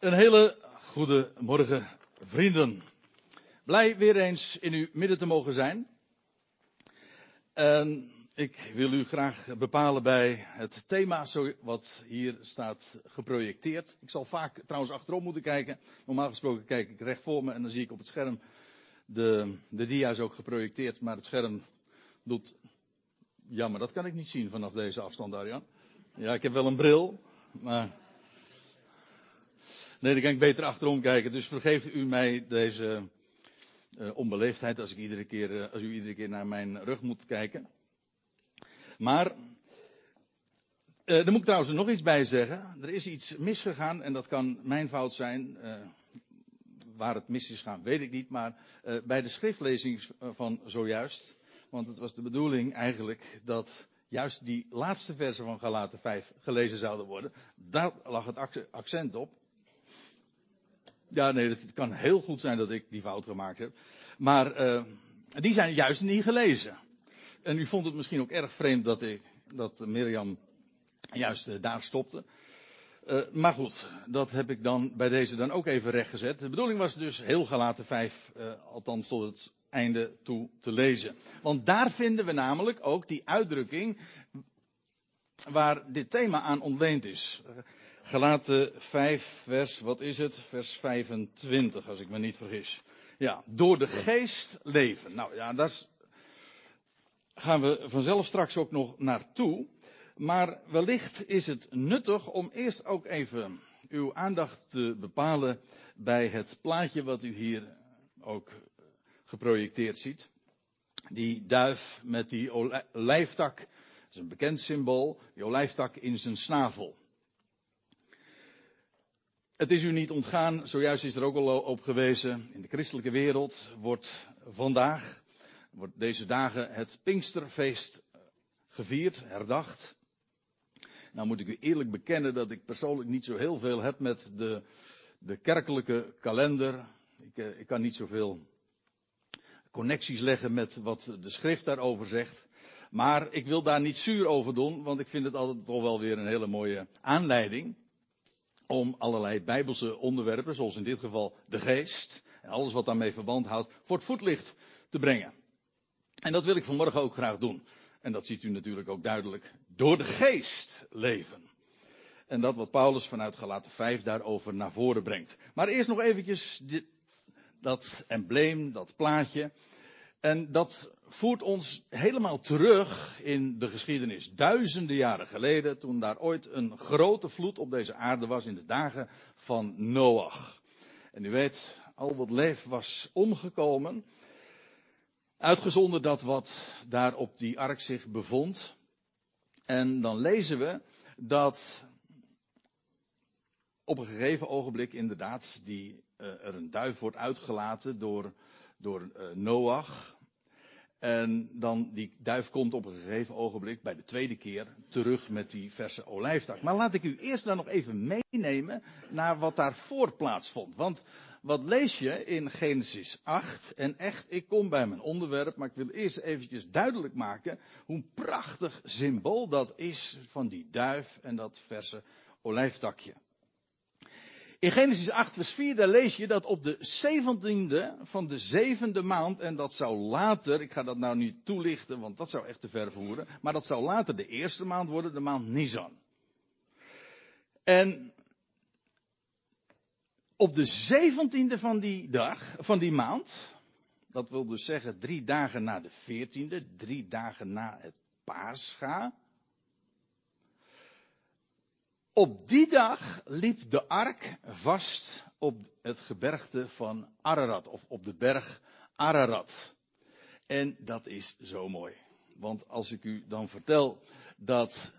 Een hele goede morgen, vrienden. Blij weer eens in uw midden te mogen zijn. En ik wil u graag bepalen bij het thema wat hier staat geprojecteerd. Ik zal vaak trouwens achterom moeten kijken. Normaal gesproken kijk ik recht voor me en dan zie ik op het scherm de, de dia's ook geprojecteerd. Maar het scherm doet. Ja, maar dat kan ik niet zien vanaf deze afstand, Arjan. Ja, ik heb wel een bril, maar. Nee, dan kan ik beter achterom kijken. Dus vergeeft u mij deze uh, onbeleefdheid als, ik iedere keer, uh, als u iedere keer naar mijn rug moet kijken. Maar, uh, daar moet ik trouwens nog iets bij zeggen. Er is iets misgegaan en dat kan mijn fout zijn. waar het mis is gegaan, weet ik niet. Maar bij de schriftlezing van zojuist. Want het was de bedoeling eigenlijk dat juist die laatste versen van Galaten 5 gelezen zouden worden. Daar lag het accent op. Ja, nee, het kan heel goed zijn dat ik die fout gemaakt heb. Maar uh, die zijn juist niet gelezen. En u vond het misschien ook erg vreemd dat, ik, dat Mirjam juist uh, daar stopte. Uh, maar goed, dat heb ik dan bij deze dan ook even rechtgezet. De bedoeling was dus heel gelaten 5, althans tot het einde toe te lezen. Want daar vinden we namelijk ook die uitdrukking waar dit thema aan ontleend is. Gelaten 5, vers, wat is het? Vers 25, als ik me niet vergis. Ja, door de geest leven. Nou ja, daar gaan we vanzelf straks ook nog naartoe. Maar wellicht is het nuttig om eerst ook even uw aandacht te bepalen bij het plaatje wat u hier ook geprojecteerd ziet. Die duif met die olijftak, dat is een bekend symbool, die olijftak in zijn snavel. Het is u niet ontgaan, zojuist is er ook al op gewezen, in de christelijke wereld wordt vandaag, wordt deze dagen het Pinksterfeest gevierd, herdacht. Nou moet ik u eerlijk bekennen dat ik persoonlijk niet zo heel veel heb met de, de kerkelijke kalender. Ik, eh, ik kan niet zoveel connecties leggen met wat de schrift daarover zegt. Maar ik wil daar niet zuur over doen, want ik vind het altijd toch wel weer een hele mooie aanleiding om allerlei bijbelse onderwerpen, zoals in dit geval de geest en alles wat daarmee verband houdt, voor het voetlicht te brengen. En dat wil ik vanmorgen ook graag doen. En dat ziet u natuurlijk ook duidelijk. Door de geest leven. En dat wat Paulus vanuit Galaten 5 daarover naar voren brengt. Maar eerst nog eventjes dit, dat embleem, dat plaatje. En dat voert ons helemaal terug in de geschiedenis. Duizenden jaren geleden, toen daar ooit een grote vloed op deze aarde was in de dagen van Noach. En u weet, al wat leef was omgekomen. Uitgezonderd dat wat daar op die ark zich bevond. En dan lezen we dat op een gegeven ogenblik inderdaad die, uh, er een duif wordt uitgelaten door door uh, Noach. En dan die duif komt op een gegeven ogenblik bij de tweede keer terug met die verse olijftak. Maar laat ik u eerst dan nog even meenemen naar wat daarvoor plaatsvond. Want wat lees je in Genesis 8? En echt, ik kom bij mijn onderwerp, maar ik wil eerst eventjes duidelijk maken hoe prachtig symbool dat is van die duif en dat verse olijftakje. In Genesis 8 vers 4 daar lees je dat op de zeventiende van de zevende maand, en dat zou later, ik ga dat nou niet toelichten, want dat zou echt te ver voeren, maar dat zou later de eerste maand worden, de maand Nisan. En op de zeventiende van die dag, van die maand, dat wil dus zeggen drie dagen na de veertiende, drie dagen na het Paascha, op die dag liep de ark vast op het gebergte van Ararat, of op de berg Ararat. En dat is zo mooi. Want als ik u dan vertel dat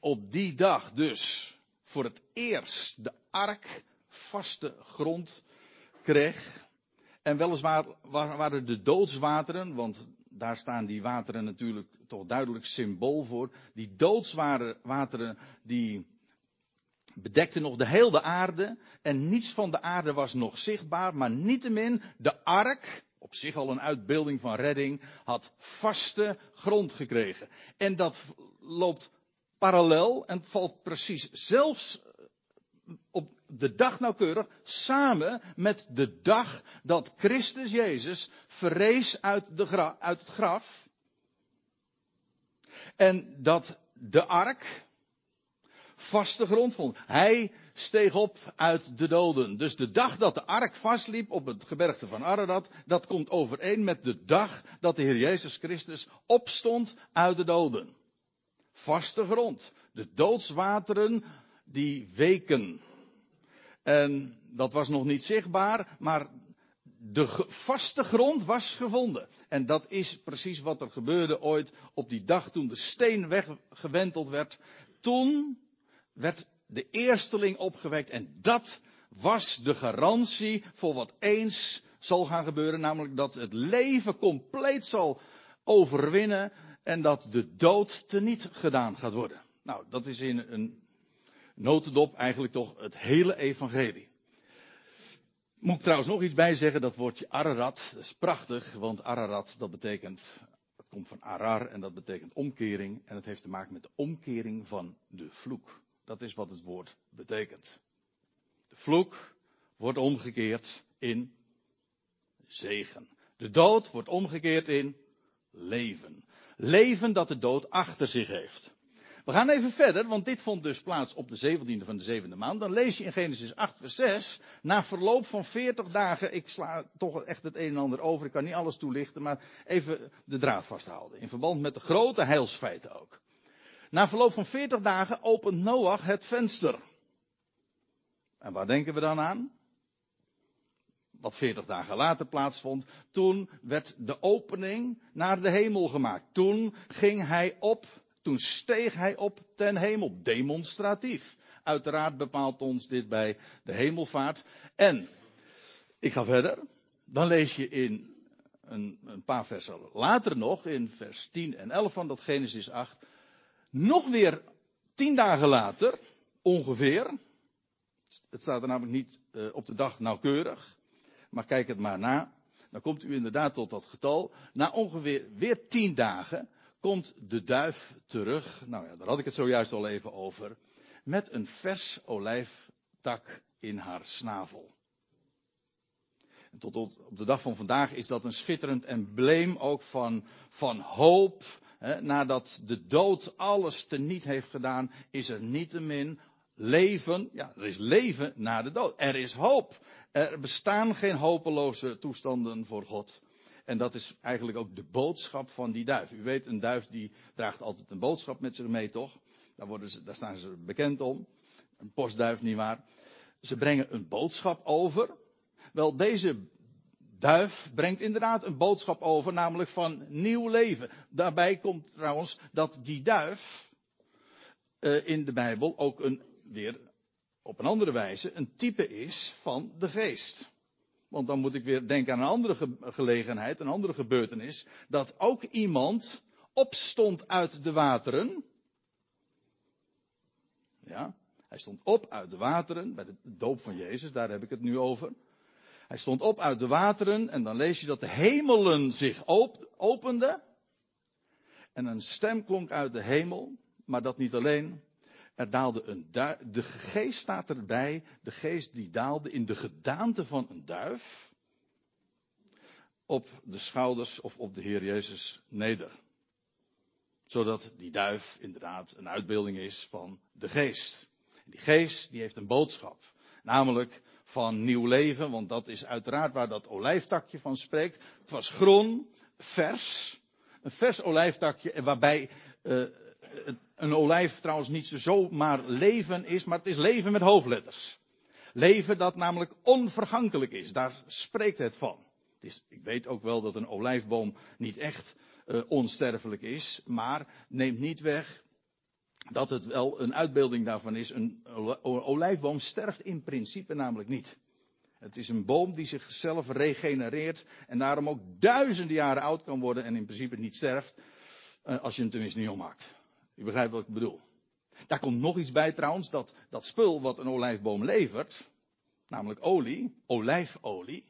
op die dag dus voor het eerst de ark vaste grond kreeg. En weliswaar waren de doodswateren, want daar staan die wateren natuurlijk toch duidelijk symbool voor. Die doodswateren die bedekten nog de hele aarde en niets van de aarde was nog zichtbaar, maar niettemin de ark, op zich al een uitbeelding van redding, had vaste grond gekregen. En dat loopt parallel en valt precies zelfs op, de dag nauwkeurig samen met de dag dat Christus Jezus verrees uit, de uit het graf. En dat de ark vaste grond vond. Hij steeg op uit de doden. Dus de dag dat de ark vastliep op het gebergte van Ararat, dat komt overeen met de dag dat de Heer Jezus Christus opstond uit de doden. Vaste grond. De doodswateren die weken. En dat was nog niet zichtbaar, maar de vaste grond was gevonden. En dat is precies wat er gebeurde ooit op die dag toen de steen weggewenteld werd. Toen werd de eersteling opgewekt en dat was de garantie voor wat eens zal gaan gebeuren, namelijk dat het leven compleet zal overwinnen en dat de dood teniet gedaan gaat worden. Nou, dat is in een notendop eigenlijk toch het hele evangelie. Moet ik trouwens nog iets bij zeggen, dat woordje Ararat, dat is prachtig, want Ararat dat betekent, dat komt van Arar en dat betekent omkering en het heeft te maken met de omkering van de vloek. Dat is wat het woord betekent. De vloek wordt omgekeerd in zegen. De dood wordt omgekeerd in leven. Leven dat de dood achter zich heeft. We gaan even verder, want dit vond dus plaats op de 17e van de zevende maand. Dan lees je in Genesis 8, vers 6. Na verloop van 40 dagen, ik sla toch echt het een en ander over, ik kan niet alles toelichten, maar even de draad vasthouden. In verband met de grote heilsfeiten ook. Na verloop van 40 dagen opent Noach het venster. En waar denken we dan aan? Wat 40 dagen later plaatsvond. Toen werd de opening naar de hemel gemaakt. Toen ging hij op, toen steeg hij op ten hemel. Demonstratief. Uiteraard bepaalt ons dit bij de hemelvaart. En, ik ga verder. Dan lees je in een, een paar versen later nog, in vers 10 en 11 van dat Genesis 8 nog weer tien dagen later, ongeveer. Het staat er namelijk niet uh, op de dag nauwkeurig. Maar kijk het maar na. Dan komt u inderdaad tot dat getal. Na ongeveer weer tien dagen komt de duif terug. Nou ja, daar had ik het zojuist al even over. Met een vers olijftak in haar snavel. En tot op de dag van vandaag is dat een schitterend embleem ook van, van hoop, nadat de dood alles teniet heeft gedaan, is er niettemin leven. Ja, er is leven na de dood. Er is hoop. Er bestaan geen hopeloze toestanden voor God. En dat is eigenlijk ook de boodschap van die duif. U weet, een duif die draagt altijd een boodschap met zich mee, toch? Daar, worden ze, daar staan ze bekend om. Een postduif, nietwaar. Ze brengen een boodschap over. Wel, deze duif brengt inderdaad een boodschap over, namelijk van nieuw leven. Daarbij komt trouwens dat die duif uh, in de Bijbel ook een, weer op een andere wijze een type is van de geest. Want dan moet ik weer denken aan een andere ge gelegenheid, een andere gebeurtenis, dat ook iemand opstond uit de wateren. Ja, hij stond op uit de wateren bij de doop van Jezus, daar heb ik het nu over. Hij stond op uit de wateren en dan lees je dat de hemelen zich openden. En een stem klonk uit de hemel, maar dat niet alleen. Er daalde een duif, de geest staat erbij, de geest die daalde in de gedaante van een duif op de schouders of op de Heer Jezus neder. Zodat die duif inderdaad een uitbeelding is van de geest. Die geest die heeft een boodschap. Namelijk van nieuw leven, want dat is uiteraard waar dat olijftakje van spreekt. Het was groen, vers, een vers olijftakje, waarbij uh, een olijf trouwens niet zomaar leven is, maar het is leven met hoofdletters. Leven dat namelijk onvergankelijk is, daar spreekt het van. Ik weet ook wel dat een olijfboom niet echt uh, onsterfelijk is, maar neemt niet weg dat het wel een uitbeelding daarvan is. Een olijfboom sterft in principe namelijk niet. Het is een boom die zichzelf regenereert en daarom ook duizenden jaren oud kan worden en in principe niet sterft, eh, als je hem tenminste niet ommaakt. U begrijpt wat ik bedoel. Daar komt nog iets bij trouwens, dat, dat spul wat een olijfboom levert, namelijk olie, olijfolie,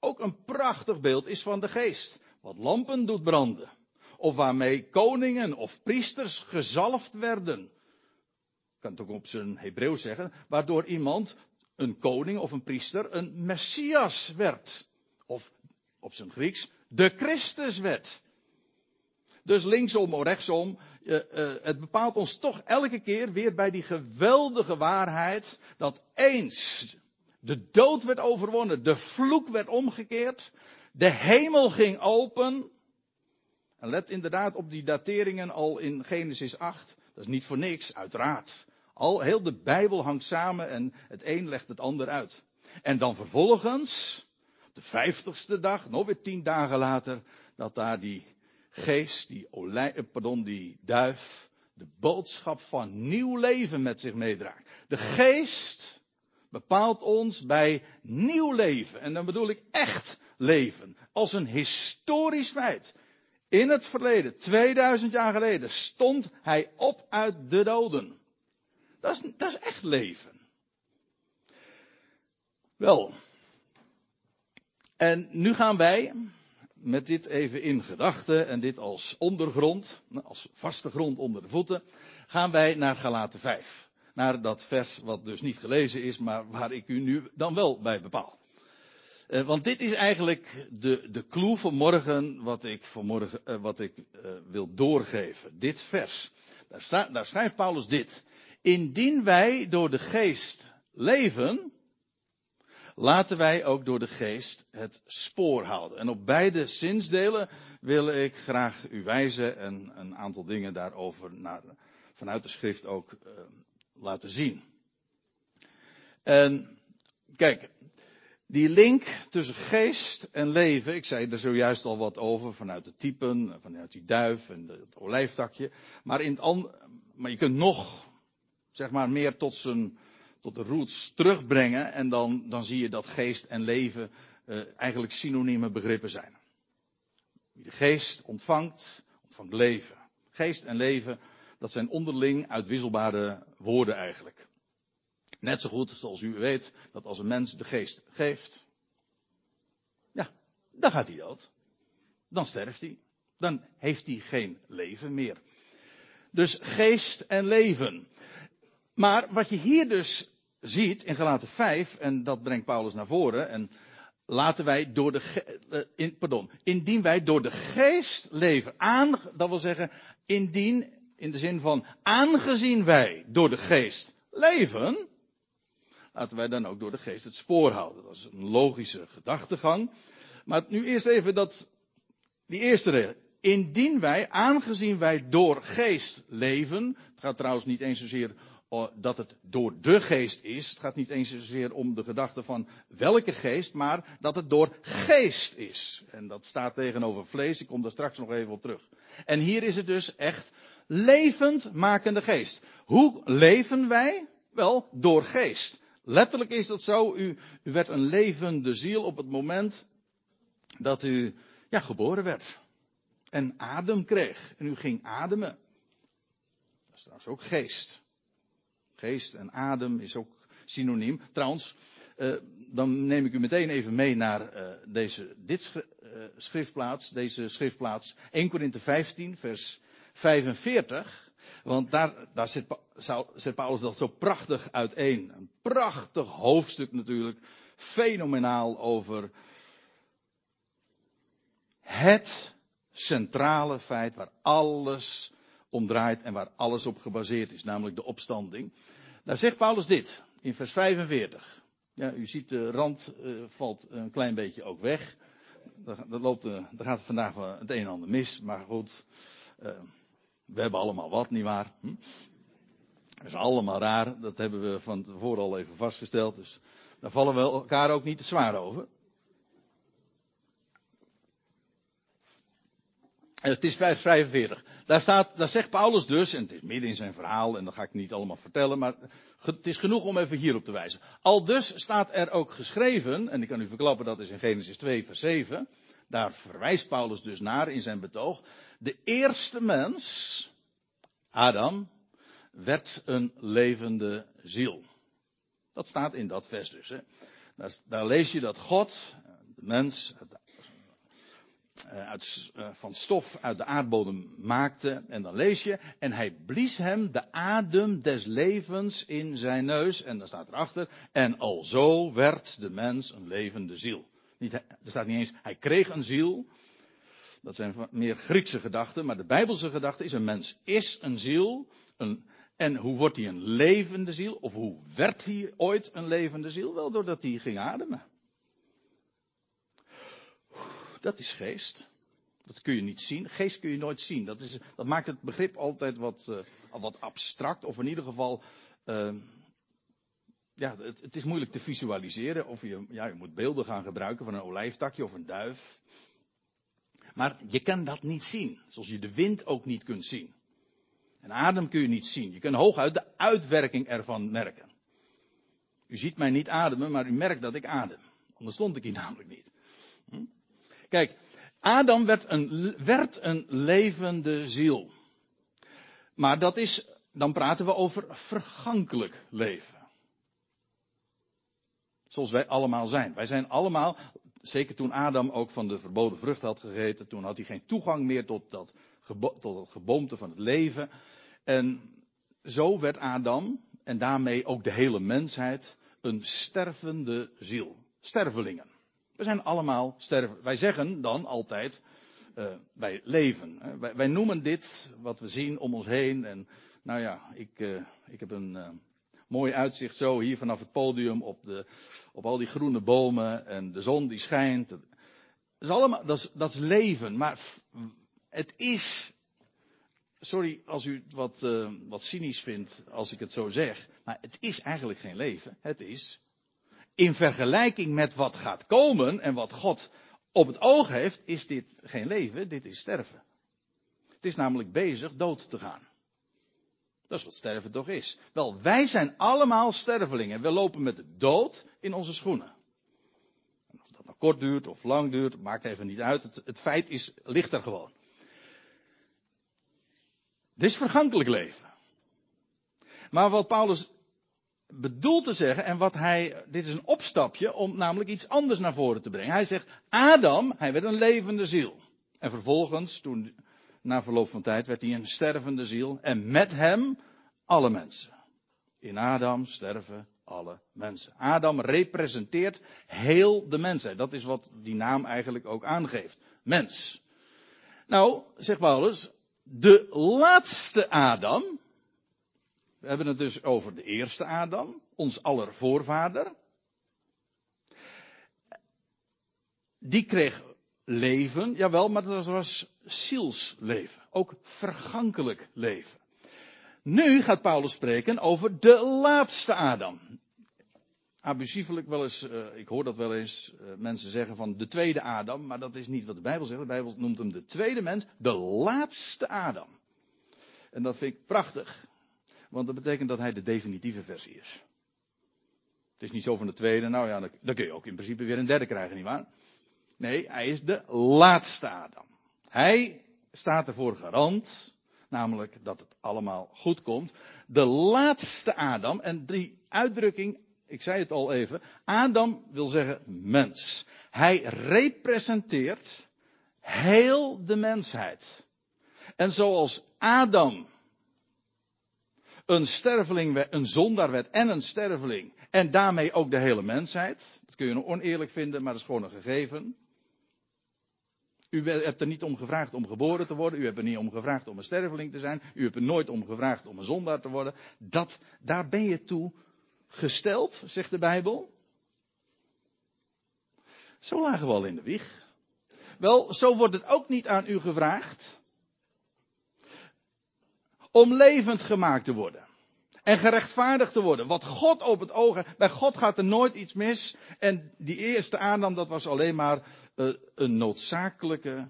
ook een prachtig beeld is van de geest. Wat lampen doet branden. Of waarmee koningen of priesters gezalfd werden. Ik kan het ook op zijn Hebreeuws zeggen. Waardoor iemand een koning of een priester een messias werd. Of op zijn Grieks de Christus werd. Dus linksom of rechtsom, uh, uh, het bepaalt ons toch elke keer weer bij die geweldige waarheid dat eens de dood werd overwonnen, de vloek werd omgekeerd, de hemel ging open. En let inderdaad op die dateringen al in Genesis 8. Dat is niet voor niks, uiteraard. Al heel de Bijbel hangt samen en het een legt het ander uit. En dan vervolgens, de vijftigste dag, nog weer tien dagen later, dat daar die geest, die, olij, eh, pardon, die duif, de boodschap van nieuw leven met zich meedraagt. De geest bepaalt ons bij nieuw leven. En dan bedoel ik echt leven. Als een historisch feit. In het verleden, 2000 jaar geleden, stond hij op uit de doden. Dat is, dat is echt leven. Wel. En nu gaan wij, met dit even in gedachten en dit als ondergrond, als vaste grond onder de voeten, gaan wij naar Galaten 5. Naar dat vers wat dus niet gelezen is, maar waar ik u nu dan wel bij bepaal. Uh, want dit is eigenlijk de, de clue van morgen wat ik, vanmorgen, uh, wat ik uh, wil doorgeven. Dit vers. Daar, daar schrijft Paulus dit. Indien wij door de geest leven, laten wij ook door de geest het spoor houden. En op beide zinsdelen wil ik graag u wijzen en een aantal dingen daarover naar, vanuit de schrift ook laten zien. En kijk, die link tussen geest en leven, ik zei er zojuist al wat over vanuit de typen, vanuit die duif en het olijftakje. Maar, in het maar je kunt nog, zeg maar, meer tot zijn, tot de roots terugbrengen en dan, dan zie je dat geest en leven uh, eigenlijk synonieme begrippen zijn. Wie de geest ontvangt, ontvangt leven. Geest en leven, dat zijn onderling uitwisselbare woorden eigenlijk. Net zo goed zoals u weet dat als een mens de geest geeft, ja, dan gaat hij dood. Dan sterft hij. Dan heeft hij geen leven meer. Dus geest en leven. Maar wat je hier dus ziet in Galaten 5, en dat brengt Paulus naar voren, en laten wij door de, eh, in, pardon, indien wij door de geest leven, aan, dat wil zeggen, indien, in de zin van, aangezien wij door de geest leven, laten wij dan ook door de geest het spoor houden. Dat is een logische gedachtegang. Maar nu eerst even dat, die eerste regel. Indien wij, aangezien wij door geest leven, het gaat trouwens niet eens zozeer dat het door de geest is, het gaat niet eens zozeer om de gedachte van welke geest, maar dat het door geest is. En dat staat tegenover vlees, ik kom daar straks nog even op terug. En hier is het dus echt levend makende geest. Hoe leven wij? Wel, door geest. Letterlijk is dat zo. U, werd een levende ziel op het moment dat u ja, geboren werd. En adem kreeg. En u ging ademen. Dat is trouwens ook geest. Geest en adem is ook synoniem. Trouwens, uh, dan neem ik u meteen even mee naar uh, deze, dit schriftplaats, deze schriftplaats 1 Korinthe 15, vers 45. Want daar, daar zet, Paulus dat zo prachtig uiteen. Een prachtig hoofdstuk natuurlijk. Fenomenaal over het centrale feit waar alles om draait en waar alles op gebaseerd is, namelijk de opstanding. Daar zegt Paulus dit in vers 45. Ja, u ziet de rand uh, valt een klein beetje ook weg. Dat, loopt, uh, gaat vandaag het een en ander mis, maar goed. Uh, we hebben allemaal wat, nietwaar? Hm? Dat is allemaal raar. Dat hebben we van tevoren al even vastgesteld. Dus daar vallen we elkaar ook niet te zwaar over. Het is vers 45. Daar, staat, daar zegt Paulus dus, en het is midden in zijn verhaal, en dat ga ik niet allemaal vertellen, maar het is genoeg om even hierop te wijzen. Al dus staat er ook geschreven, en ik kan u verklappen dat is in Genesis 2, vers 7. Daar verwijst Paulus dus naar in zijn betoog. De eerste mens, Adam, werd een levende ziel. Dat staat in dat vers dus. Hè. Daar, lees je dat God, de mens, uh, uit, uh, van stof uit de aardbodem maakte. En dan lees je, en hij blies hem de adem des levens in zijn neus. En dan staat erachter, en alzo werd de mens een levende ziel. Niet, er staat niet eens, hij kreeg een ziel. Dat zijn meer Griekse gedachten, maar de Bijbelse gedachte is, een mens is een ziel. Een, en hoe wordt hij een levende ziel? Of hoe werd hij ooit een levende ziel? Wel doordat hij ging ademen. Dat is geest. Dat kun je niet zien. Geest kun je nooit zien. Dat, is, dat maakt het begrip altijd wat, uh, wat abstract. Of in ieder geval. Uh, ja, het, het, is moeilijk te visualiseren. Of je, ja, je moet beelden gaan gebruiken van een olijftakje of een duif. Maar je kan dat niet zien. Zoals je de wind ook niet kunt zien. En adem kun je niet zien. Je kunt hooguit de uitwerking ervan merken. U ziet mij niet ademen, maar u merkt dat ik adem. Anders stond ik hier namelijk niet. Hm? Kijk, Adam werd een, werd een levende ziel. Maar dat is, dan praten we over vergankelijk leven. Zoals wij allemaal zijn. Wij zijn allemaal, zeker toen Adam ook van de verboden vrucht had gegeten, toen had hij geen toegang meer tot dat, tot geboomte van het leven. En zo werd Adam, en daarmee ook de hele mensheid, een stervende ziel. Stervelingen. We zijn allemaal sterven. Wij zeggen dan altijd, uh, wij leven. Wij, noemen dit wat we zien om ons heen. En nou ja, ik, uh, ik heb een uh, mooi uitzicht zo hier vanaf het podium op, de, op al die groene bomen en de zon die schijnt. Dat is allemaal, dat is, dat is leven. Maar het is, sorry als u het wat, wat cynisch vindt als ik het zo zeg, maar het is eigenlijk geen leven. Het is in vergelijking met wat gaat komen en wat God op het oog heeft, is dit geen leven, dit is sterven. Het is namelijk bezig dood te gaan. Dat is wat sterven toch is. Wel, wij zijn allemaal stervelingen. We lopen met de dood in onze schoenen. of dat nou kort duurt of lang duurt, maakt even niet uit. Het, het feit is, ligt er gewoon. Dit is vergankelijk leven. Maar wat Paulus bedoelt te zeggen en wat hij, dit is een opstapje om namelijk iets anders naar voren te brengen. Hij zegt, Adam, hij werd een levende ziel. En vervolgens, toen, na verloop van tijd, werd hij een stervende ziel. En met hem alle mensen. In Adam sterven alle mensen. Adam representeert heel de mensheid. Dat is wat die naam eigenlijk ook aangeeft. Mens. Nou, zegt Paulus, de laatste Adam, we hebben het dus over de eerste Adam, ons aller voorvader. Die kreeg leven, jawel, maar dat was zielsleven. Ook vergankelijk leven. Nu gaat Paulus spreken over de laatste Adam. Abusievelijk wel eens, uh, ik hoor dat wel eens, uh, mensen zeggen van de tweede Adam, maar dat is niet wat de Bijbel zegt. De Bijbel noemt hem de tweede mens, de laatste Adam. En dat vind ik prachtig. Want dat betekent dat hij de definitieve versie is. Het is niet zo van de tweede, nou ja, dan, kun je ook in principe weer een derde krijgen, nietwaar? Nee, hij is de laatste Adam. Hij staat ervoor garant, namelijk dat het allemaal goed komt. De laatste Adam, en die uitdrukking, ik zei het al even, Adam wil zeggen mens. Hij representeert heel de mensheid. En zoals Adam een sterveling, een zondaar werd en een sterveling. En daarmee ook de hele mensheid. Dat kun je oneerlijk vinden, maar dat is gewoon een gegeven. U hebt er niet om gevraagd om geboren te worden. U hebt er niet om gevraagd om een sterveling te zijn. U hebt er nooit om gevraagd om een zondaar te worden. Dat, daar ben je toe gesteld, zegt de Bijbel. Zo lagen we al in de wieg. Wel, zo wordt het ook niet aan u gevraagd om levend gemaakt te worden. En gerechtvaardigd te worden. Wat God op het oog. Bij God gaat er nooit iets mis. En die eerste aannam, dat was alleen maar een noodzakelijke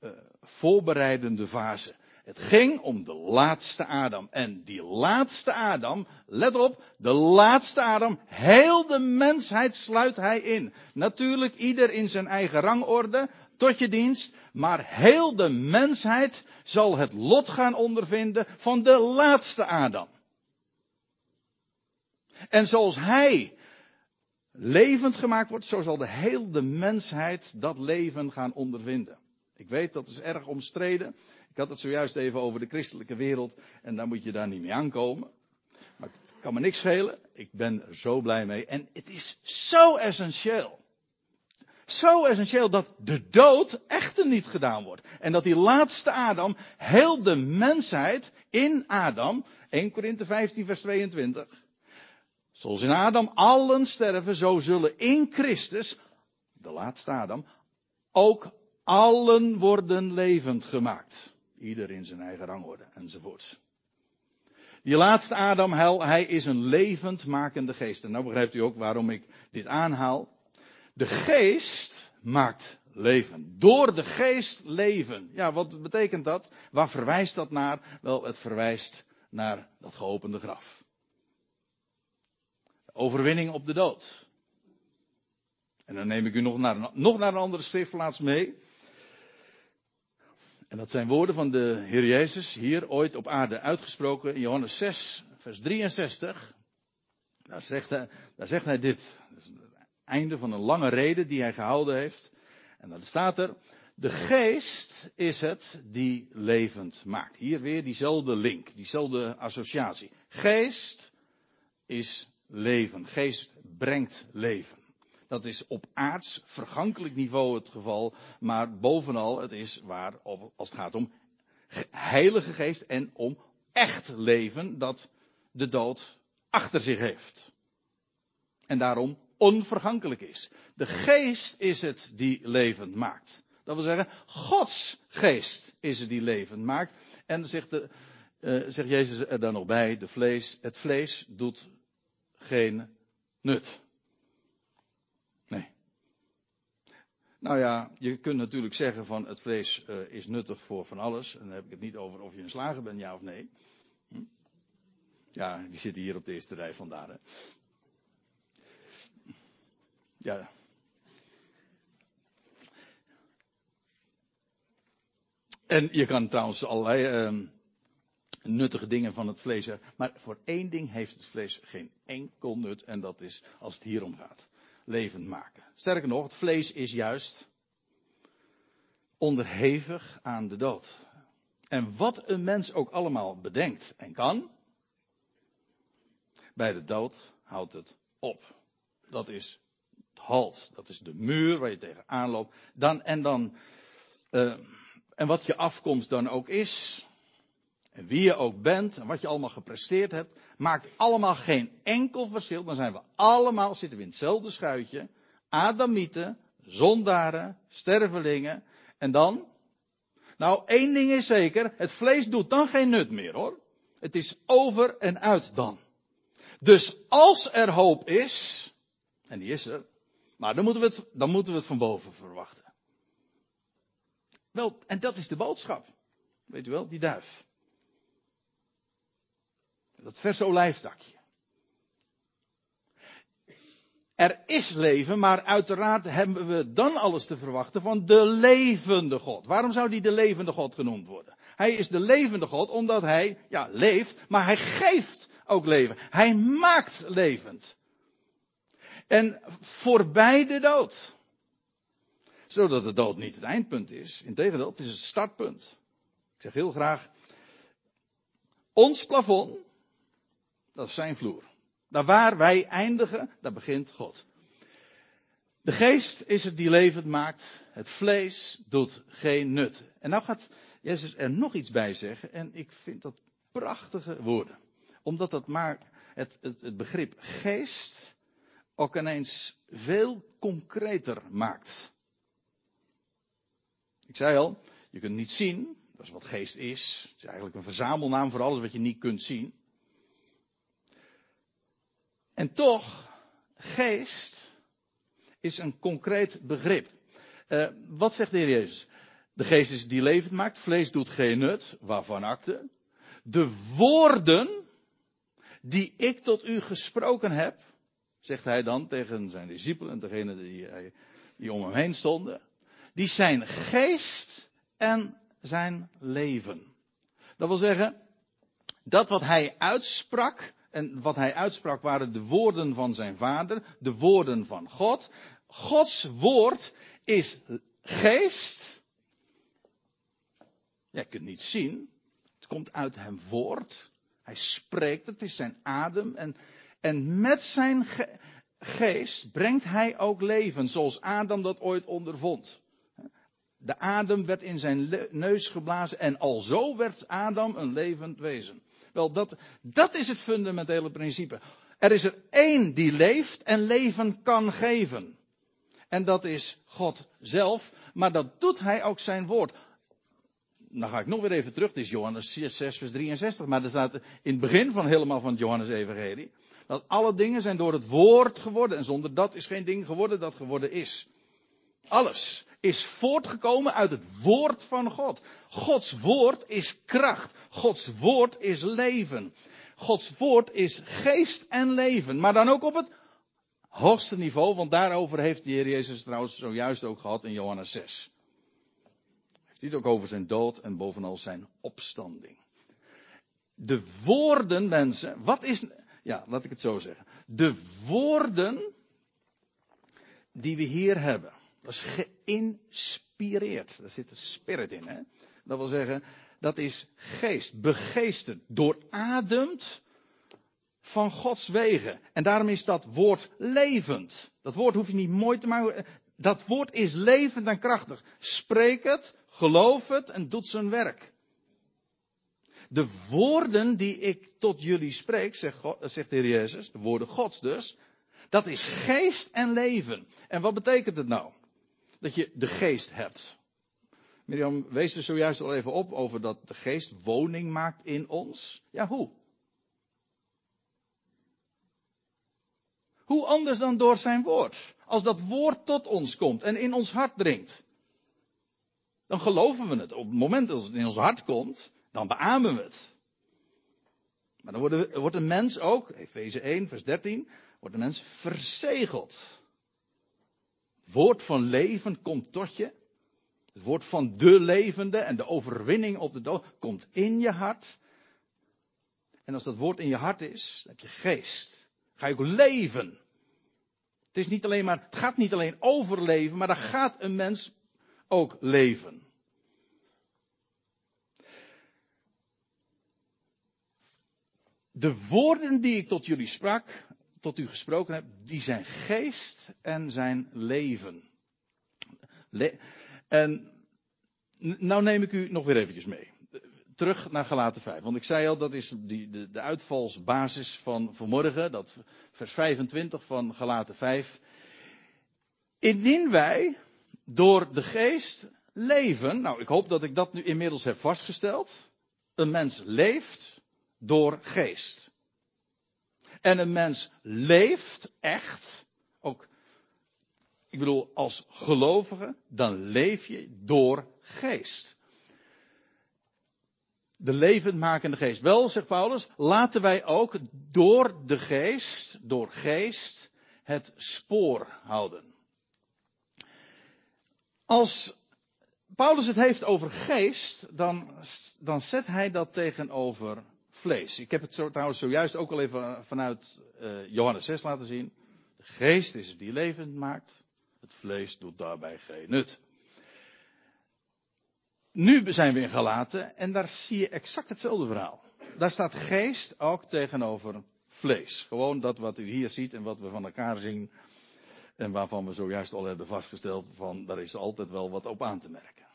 uh, voorbereidende fase. Het ging om de laatste Adam. En die laatste Adam, let op, de laatste Adam, heel de mensheid sluit hij in. Natuurlijk ieder in zijn eigen rangorde, tot je dienst, maar heel de mensheid zal het lot gaan ondervinden van de laatste Adam. En zoals hij levend gemaakt wordt, zo zal de hele mensheid dat leven gaan ondervinden. Ik weet dat is erg omstreden. Ik had het zojuist even over de christelijke wereld en daar moet je daar niet mee aankomen. Maar het kan me niks schelen. Ik ben er zo blij mee. En het is zo essentieel. Zo essentieel dat de dood echter niet gedaan wordt. En dat die laatste Adam heel de mensheid in Adam, 1 Korinthe 15 vers 22, zoals in Adam allen sterven, zo zullen in Christus, de laatste Adam, ook allen worden levend gemaakt. Ieder in zijn eigen rangorde enzovoorts. Die laatste Adam, hij is een levend makende geest. En nou begrijpt u ook waarom ik dit aanhaal. De geest maakt leven. Door de geest leven. Ja, wat betekent dat? Waar verwijst dat naar? Wel, het verwijst naar dat geopende graf. Overwinning op de dood. En dan neem ik u nog naar een, nog naar een andere schriftplaats mee. En dat zijn woorden van de Heer Jezus, hier ooit op aarde uitgesproken in Johannes 6, vers 63. Daar zegt hij, daar zegt hij dit. Het einde van een lange reden die hij gehouden heeft. En dan staat er, de geest is het die levend maakt. Hier weer diezelfde link, diezelfde associatie. Geest is leven. Geest brengt leven. Dat is op aards, vergankelijk niveau het geval, maar bovenal het is waar als het gaat om heilige geest en om echt leven dat de dood achter zich heeft. En daarom onvergankelijk is. De geest is het die levend maakt. Dat wil zeggen, Gods geest is het die levend maakt. En zegt, de, uh, zegt Jezus er dan nog bij, de vlees, het vlees doet geen nut. Nou ja, je kunt natuurlijk zeggen van het vlees uh, is nuttig voor van alles. En dan heb ik het niet over of je een slager bent, ja of nee. Hm? Ja, die zitten hier op de eerste rij vandaar. Hè? Ja. En je kan trouwens allerlei uh, nuttige dingen van het vlees. Maar voor één ding heeft het vlees geen enkel nut. En dat is als het hier om gaat levend maken. Sterker nog, het vlees is juist onderhevig aan de dood. En wat een mens ook allemaal bedenkt en kan, bij de dood houdt het op. Dat is het halt, dat is de muur waar je tegenaan loopt. Dan, en dan, uh, en wat je afkomst dan ook is, en wie je ook bent en wat je allemaal gepresteerd hebt, maakt allemaal geen enkel verschil. Dan zijn we allemaal, zitten we in hetzelfde schuitje. Adamieten, zondaren, stervelingen. En dan? Nou, één ding is zeker, het vlees doet dan geen nut meer hoor. Het is over en uit dan. Dus als er hoop is, en die is er, maar dan moeten we het, dan moeten we het van boven verwachten. Wel, en dat is de boodschap. Weet u wel, die duif. Dat verse olijfdakje. Er is leven, maar uiteraard hebben we dan alles te verwachten van de levende God. Waarom zou die de levende God genoemd worden? Hij is de levende God omdat hij, ja, leeft, maar hij geeft ook leven. Hij maakt levend. En voorbij de dood. Zodat de dood niet het eindpunt is. Integendeel, het is het startpunt. Ik zeg heel graag, ons plafond dat is zijn vloer. Daar waar wij eindigen, daar begint God. De geest is het die levend maakt. Het vlees doet geen nut. En nou gaat Jezus er nog iets bij zeggen. En ik vind dat prachtige woorden. Omdat dat maar het, het, het begrip geest ook ineens veel concreter maakt. Ik zei al, je kunt niet zien. Dat is wat geest is. Het is eigenlijk een verzamelnaam voor alles wat je niet kunt zien. En toch, geest is een concreet begrip. Uh, wat zegt de Heer Jezus? De geest is die levend maakt, vlees doet geen nut, waarvan akte. De woorden die ik tot u gesproken heb, zegt hij dan tegen zijn discipelen en degenen die, die om hem heen stonden, die zijn geest en zijn leven. Dat wil zeggen, dat wat hij uitsprak, en wat hij uitsprak waren de woorden van zijn vader, de woorden van God. Gods woord is geest Ja, je kunt niet zien. Het komt uit hem voort. Hij spreekt, het is zijn adem. En, en met zijn geest brengt hij ook leven, zoals Adam dat ooit ondervond. De adem werd in zijn neus geblazen en alzo werd Adam een levend wezen. Wel, dat, dat is het fundamentele principe. Er is er één die leeft en leven kan geven. En dat is God zelf, maar dat doet hij ook zijn woord. Dan ga ik nog weer even terug, het is Johannes 6, vers 63, maar er staat in het begin van helemaal van Johannes Evangelie, dat alle dingen zijn door het woord geworden en zonder dat is geen ding geworden dat geworden is. Alles is voortgekomen uit het woord van God. Gods woord is kracht. Gods woord is leven. Gods woord is geest en leven. Maar dan ook op het hoogste niveau, want daarover heeft de Heer Jezus trouwens zojuist ook gehad in Johannes 6. Heeft het ook over zijn dood en bovenal zijn opstanding. De woorden, mensen, wat is, ja, laat ik het zo zeggen. De woorden die we hier hebben, dat is geïnspireerd. Daar zit de spirit in, hè. Dat wil zeggen, dat is geest, begeesterd, doorademd van Gods wegen. En daarom is dat woord levend. Dat woord hoef je niet mooi te maken. Dat woord is levend en krachtig. Spreek het, geloof het en doet zijn werk. De woorden die ik tot jullie spreek, zegt, God, zegt de Heer Jezus, de woorden Gods dus, dat is geest en leven. En wat betekent het nou? Dat je de geest hebt. Mirjam wees er zojuist al even op over dat de geest woning maakt in ons. Ja, hoe? Hoe anders dan door zijn woord? Als dat woord tot ons komt en in ons hart dringt. Dan geloven we het. Op het moment dat het in ons hart komt, dan beamen we het. Maar dan wordt, een mens ook, Efeze 1, vers 13, wordt een mens verzegeld. Het woord van leven komt tot je. Het woord van de levende en de overwinning op de dood komt in je hart. En als dat woord in je hart is, dan heb je geest. Ga je ook leven. Het, is niet alleen maar, het gaat niet alleen over leven, maar dan gaat een mens ook leven. De woorden die ik tot jullie sprak, tot u gesproken heb, die zijn geest en zijn leven. en nou neem ik u nog weer eventjes mee. Terug naar Galaten 5. Want ik zei al, dat is die, de, de uitvalsbasis van vanmorgen. Dat vers 25 van Galaten 5. Indien wij door de geest leven. Nou, ik hoop dat ik dat nu inmiddels heb vastgesteld. Een mens leeft door geest. En een mens leeft echt, ook, ik bedoel als gelovige, dan leef je door geest. De levendmakende geest. Wel, zegt Paulus, laten wij ook door de geest, door geest, het spoor houden. Als Paulus het heeft over geest, dan, dan zet hij dat tegenover vlees. Ik heb het trouwens zojuist ook al even vanuit uh, Johannes 6 laten zien. De geest is het die levend maakt. Het vlees doet daarbij geen nut. Nu zijn we in Galaten en daar zie je exact hetzelfde verhaal. Daar staat geest ook tegenover vlees. Gewoon dat wat u hier ziet en wat we van elkaar zien. En waarvan we zojuist al hebben vastgesteld van daar is altijd wel wat op aan te merken.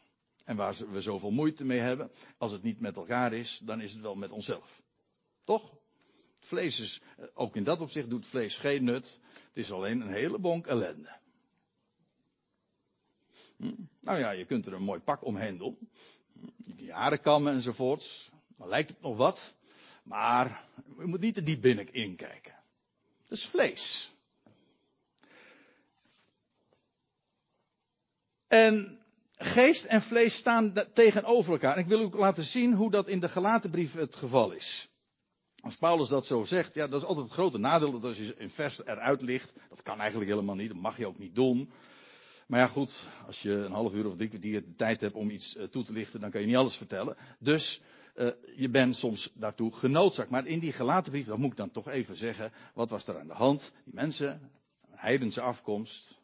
En waar we zoveel moeite mee hebben, als het niet met elkaar is, dan is het wel met onszelf. Toch? Vlees is, eh, ook in dat opzicht doet vlees geen nut. Het is alleen een hele bonk ellende. Hm? Nou ja, je kunt er een mooi pak omheen doen. Je kunt je haren kammen enzovoorts. Dan lijkt het nog wat. Maar je moet niet te diep binnen inkijken. Dat is vlees. En geest en vlees staan tegenover elkaar. En ik wil u laten zien hoe dat in de gelaten brief het geval is. Als Paulus dat zo zegt, ja, dat is altijd het grote nadeel dat als je een vers eruit ligt, dat kan eigenlijk helemaal niet, dat mag je ook niet doen. Maar ja, goed, als je een half uur of drie kwartier de tijd hebt om iets uh, toe te lichten, dan kan je niet alles vertellen. Dus uh, je bent soms daartoe genoodzaakt. Maar in die gelaten brief, dat moet ik dan toch even zeggen, wat was er aan de hand? Die mensen, heidense afkomst,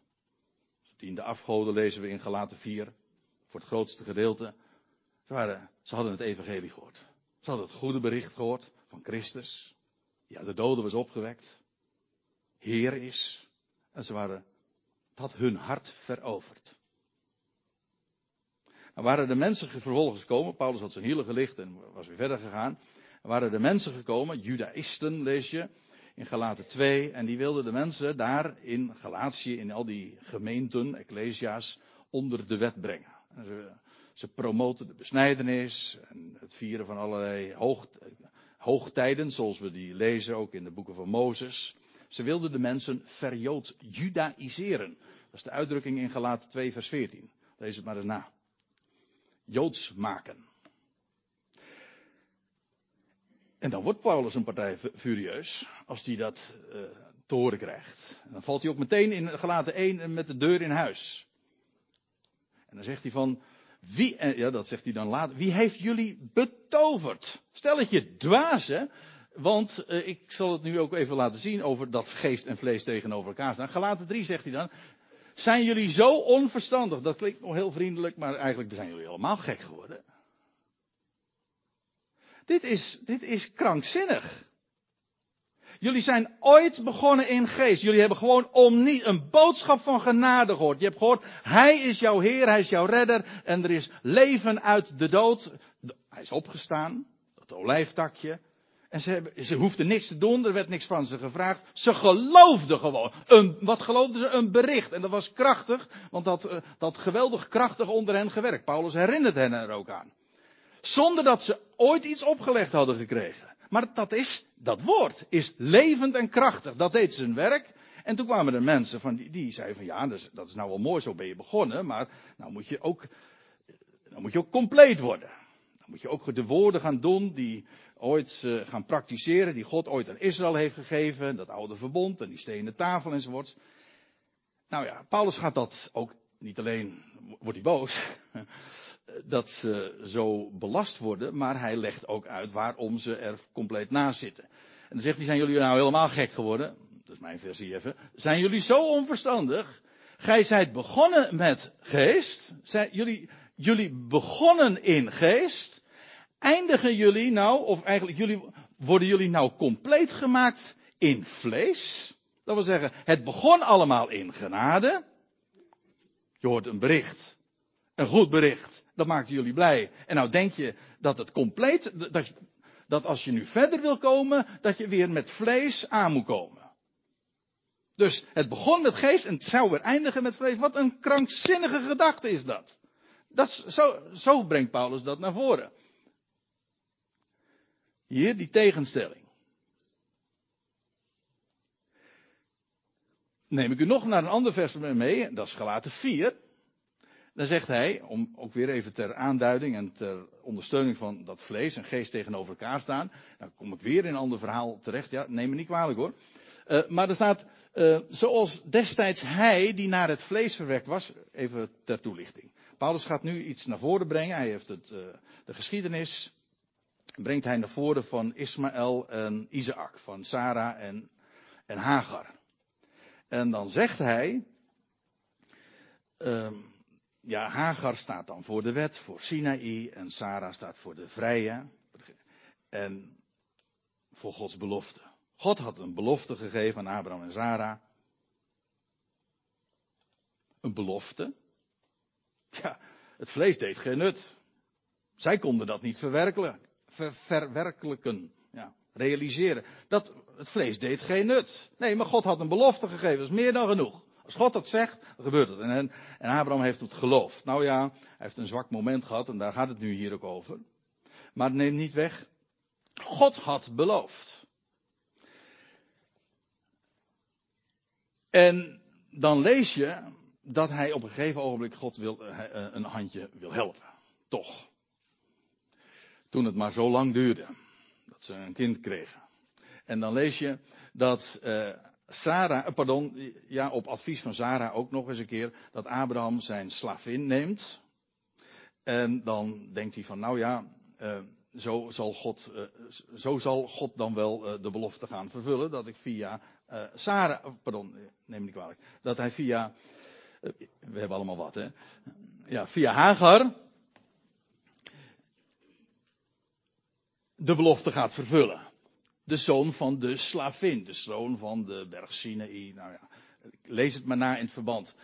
in de afgoden lezen we in gelaten 4, voor het grootste gedeelte. Ze, waren, ze hadden het evangelie gehoord. Ze hadden het goede bericht gehoord van Christus. Ja, de dode was opgewekt. Heer is. En ze waren, het had hun hart veroverd. En waren de mensen vervolgens gekomen, Paulus had zijn hielen gelicht en was weer verder gegaan. En waren de mensen gekomen, Judaïsten lees je, in Galaten 2. En die wilden de mensen daar in Galatië, in al die gemeenten, ecclesia's, onder de wet brengen. Ze, ze promoten de besnijdenis en het vieren van allerlei hoog, hoogtijden, zoals we die lezen ook in de boeken van Mozes. Ze wilden de mensen verjood judaïseren. Dat is de uitdrukking in Galaten 2 vers 14. Lees het maar eens na. Joods maken. En dan wordt Paulus een partij furieus als hij dat uh, te horen krijgt. Dan valt hij ook meteen in gelaten 1 met de deur in huis. En dan zegt hij van, wie, ja dat zegt hij dan later, wie heeft jullie betoverd? Stel het je dwaas hè, want uh, ik zal het nu ook even laten zien over dat geest en vlees tegenover elkaar staan. Gelaten 3 zegt hij dan, zijn jullie zo onverstandig? Dat klinkt nog heel vriendelijk, maar eigenlijk zijn jullie helemaal gek geworden. Dit is, dit is krankzinnig. Jullie zijn ooit begonnen in geest. Jullie hebben gewoon om niet een boodschap van genade gehoord. Je hebt gehoord, Hij is jouw Heer, Hij is jouw redder. En er is leven uit de dood. Hij is opgestaan. Dat olijftakje. En ze, hebben, ze hoefden niks te doen, er werd niks van ze gevraagd. Ze geloofden gewoon. Een, wat geloofden ze? Een bericht. En dat was krachtig, want dat, uh, dat geweldig krachtig onder hen gewerkt. Paulus herinnert hen er ook aan. Zonder dat ze ooit iets opgelegd hadden gekregen. Maar dat is, dat woord is levend en krachtig. Dat deed zijn werk. En toen kwamen er mensen van die, die zeiden van ja, dat is nou wel mooi, zo ben je begonnen. Maar nou moet je ook, moet je ook compleet worden. Dan moet je ook de woorden gaan doen die ooit uh, gaan praktiseren, die God ooit aan Israël heeft gegeven. Dat oude verbond en die stenen tafel enzovoorts. Nou ja, Paulus gaat dat ook niet alleen, wordt hij boos dat ze zo belast worden, maar hij legt ook uit waarom ze er compleet naast zitten. En dan zegt hij, zijn jullie nou helemaal gek geworden? Dat is mijn versie even. Zijn jullie zo onverstandig? Gij zijt begonnen met geest. Zijn jullie, jullie begonnen in geest. Eindigen jullie nou, of eigenlijk jullie, worden jullie nou compleet gemaakt in vlees? Dat wil zeggen, het begon allemaal in genade. Je hoort een bericht. Een goed bericht dat maakt jullie blij. En nou denk je dat het compleet, dat, dat als je nu verder wil komen, dat je weer met vlees aan moet komen. Dus het begon met geest en het zou weer eindigen met vlees. Wat een krankzinnige gedachte is dat. dat zo, zo brengt Paulus dat naar voren. Hier die tegenstelling. Neem ik u nog naar een ander vers mee, dat is gelaten 4. Dan zegt hij, om ook weer even ter aanduiding en ter ondersteuning van dat vlees en geest tegenover elkaar staan. Dan kom ik weer in een ander verhaal terecht. Ja, neem me niet kwalijk hoor. Uh, maar er staat, uh, zoals destijds hij die naar het vlees verwekt was. Even ter toelichting. Paulus gaat nu iets naar voren brengen. Hij heeft het, uh, de geschiedenis. Brengt hij naar voren van Ismaël en Isaac. Van Sarah en, en Hagar. En dan zegt hij. Uh, ja, Hagar staat dan voor de wet, voor Sinaï, en Sarah staat voor de vrije en voor Gods belofte. God had een belofte gegeven aan Abraham en Sarah. Een belofte. Ja, het vlees deed geen nut. Zij konden dat niet verwerkelijken. Ver, verwerkelijken. Ja, realiseren. Dat, het vlees deed geen nut. Nee, maar God had een belofte gegeven. Dat is meer dan genoeg. Als God dat zegt, dan gebeurt het. En, en Abraham heeft het geloofd. Nou ja, hij heeft een zwak moment gehad en daar gaat het nu hier ook over. Maar neem niet weg, God had beloofd. En dan lees je dat hij op een gegeven ogenblik God wil, eh, eh, een handje wil helpen. Toch. Toen het maar zo lang duurde. Dat ze een kind kregen. En dan lees je dat uh, Sarah, eh, pardon, ja, op advies van Sarah ook nog eens een keer, dat Abraham zijn slavin neemt. En dan denkt hij van, nou ja, uh, zo, zal God, uh, zo zal God dan wel de belofte gaan vervullen, dat ik via Sarah, pardon, neem me niet kwalijk, dat hij via, we hebben allemaal wat hè, ja, via Hagar, de belofte gaat vervullen. De zoon van de slavin, de zoon van de berg Sinaï. Nou ja, lees het maar na in het verband.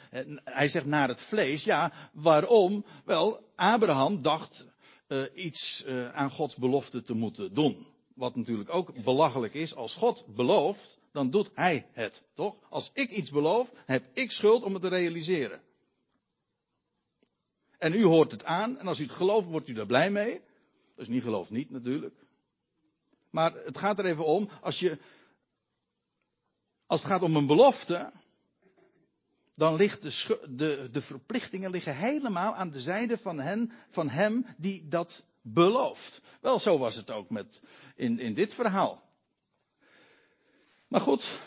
Hij zegt naar het vlees. Ja, waarom? Wel, Abraham dacht uh, iets uh, aan Gods belofte te moeten doen. Wat natuurlijk ook belachelijk is. Als God belooft, dan doet hij het, toch? Als ik iets beloof, heb ik schuld om het te realiseren. En u hoort het aan, en als u het gelooft, wordt u daar blij mee. Dus niet gelooft niet natuurlijk. Maar het gaat er even om, als je. Als het gaat om een belofte. Dan ligt de, de, de verplichtingen liggen helemaal aan de zijde van, hen, van hem die dat belooft. Wel, zo was het ook met, in, in dit verhaal. Maar goed,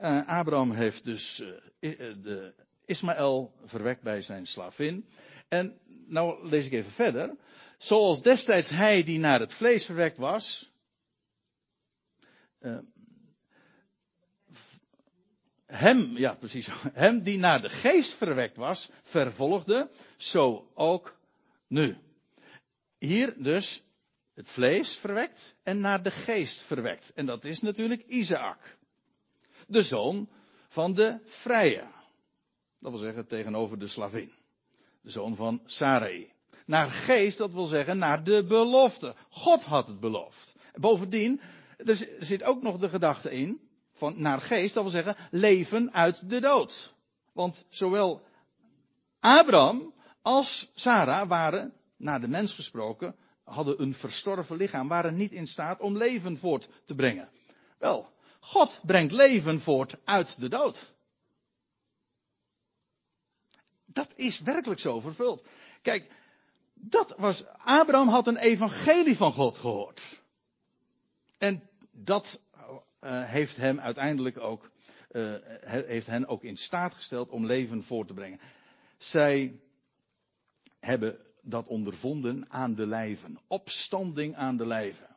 uh, Abraham heeft dus uh, de Ismaël verwekt bij zijn slavin. En nou lees ik even verder. Zoals destijds hij die naar het vlees verwekt was. Uh, hem, ja precies, hem die naar de geest verwekt was, vervolgde, zo ook nu. Hier dus het vlees verwekt en naar de geest verwekt. En dat is natuurlijk Isaac. De zoon van de vrije. Dat wil zeggen tegenover de slavin. De zoon van Sarai. Naar geest, dat wil zeggen naar de belofte. God had het beloofd. Bovendien, er zit ook nog de gedachte in, van naar geest, dat wil zeggen leven uit de dood. Want zowel Abraham als Sarah waren, naar de mens gesproken, hadden een verstorven lichaam, waren niet in staat om leven voort te brengen. Wel, God brengt leven voort uit de dood. Dat is werkelijk zo vervuld. Kijk, dat was, Abraham had een evangelie van God gehoord. En dat uh, heeft hem uiteindelijk ook, uh, heeft hen ook in staat gesteld om leven voor te brengen. Zij hebben dat ondervonden aan de lijven. Opstanding aan de lijven.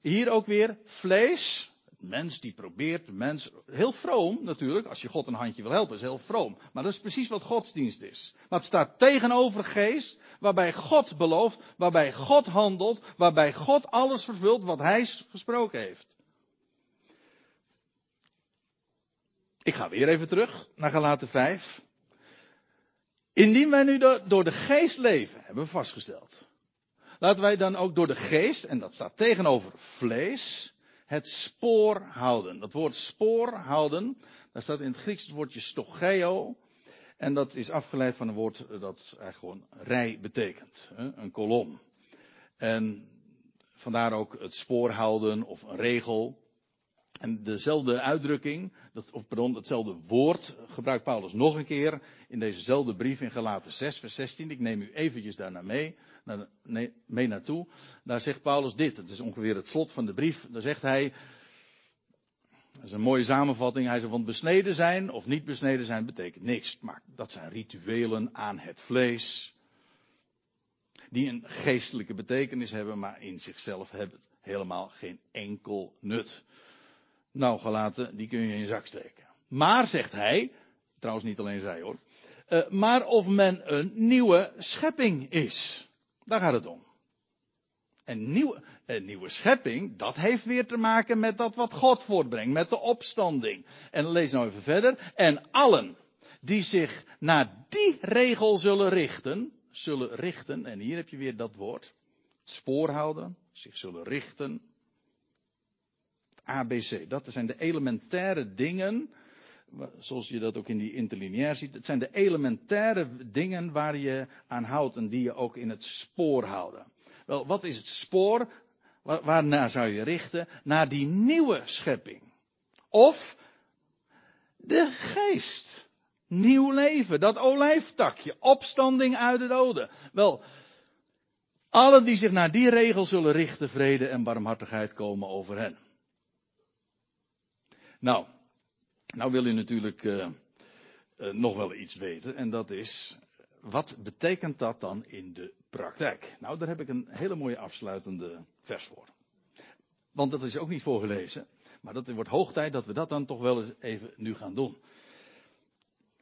Hier ook weer vlees. Mens die probeert, mens, heel vroom natuurlijk, als je God een handje wil helpen, is heel vroom. Maar dat is precies wat godsdienst is. Maar het staat tegenover geest, waarbij God belooft, waarbij God handelt, waarbij God alles vervult wat Hij gesproken heeft. Ik ga weer even terug naar Galaten 5. Indien wij nu door de geest leven, hebben we vastgesteld. Laten wij dan ook door de geest, en dat staat tegenover vlees, het spoor houden. Dat woord spoor houden, daar staat in het Grieks het woordje stogeo. En dat is afgeleid van een woord dat eigenlijk gewoon rij betekent. Een kolom. En vandaar ook het spoor houden of een regel. En dezelfde uitdrukking, dat, of pardon, hetzelfde woord gebruikt Paulus nog een keer in dezezelfde brief in Galaten 6, vers 16. Ik neem u eventjes daarna mee, mee naartoe. Daar zegt Paulus dit, het is ongeveer het slot van de brief. Daar zegt hij, dat is een mooie samenvatting, hij zegt, want besneden zijn of niet besneden zijn betekent niks. Maar dat zijn rituelen aan het vlees, die een geestelijke betekenis hebben, maar in zichzelf hebben helemaal geen enkel nut. Nou, gelaten, die kun je in je zak steken. Maar, zegt hij, trouwens niet alleen zij hoor, uh, maar of men een nieuwe schepping is. Daar gaat het om. Een nieuwe, een nieuwe schepping, dat heeft weer te maken met dat wat God voortbrengt, met de opstanding. En lees nou even verder. En allen die zich naar die regel zullen richten, zullen richten, en hier heb je weer dat woord, spoor houden, zich zullen richten, ABC. Dat zijn de elementaire dingen, zoals je dat ook in die interlineair ziet. Het zijn de elementaire dingen waar je aan houdt en die je ook in het spoor houden. Wel, wat is het spoor? Waarnaar zou je richten? Naar die nieuwe schepping. Of de geest. Nieuw leven. Dat olijftakje. Opstanding uit de doden. Wel, allen die zich naar die regel zullen richten, vrede en barmhartigheid komen over hen. Nou, nou wil u natuurlijk uh, uh, nog wel iets weten. En dat is, wat betekent dat dan in de praktijk? Nou, daar heb ik een hele mooie afsluitende vers voor. Want dat is ook niet voorgelezen. Maar dat wordt hoog tijd dat we dat dan toch wel eens even nu gaan doen.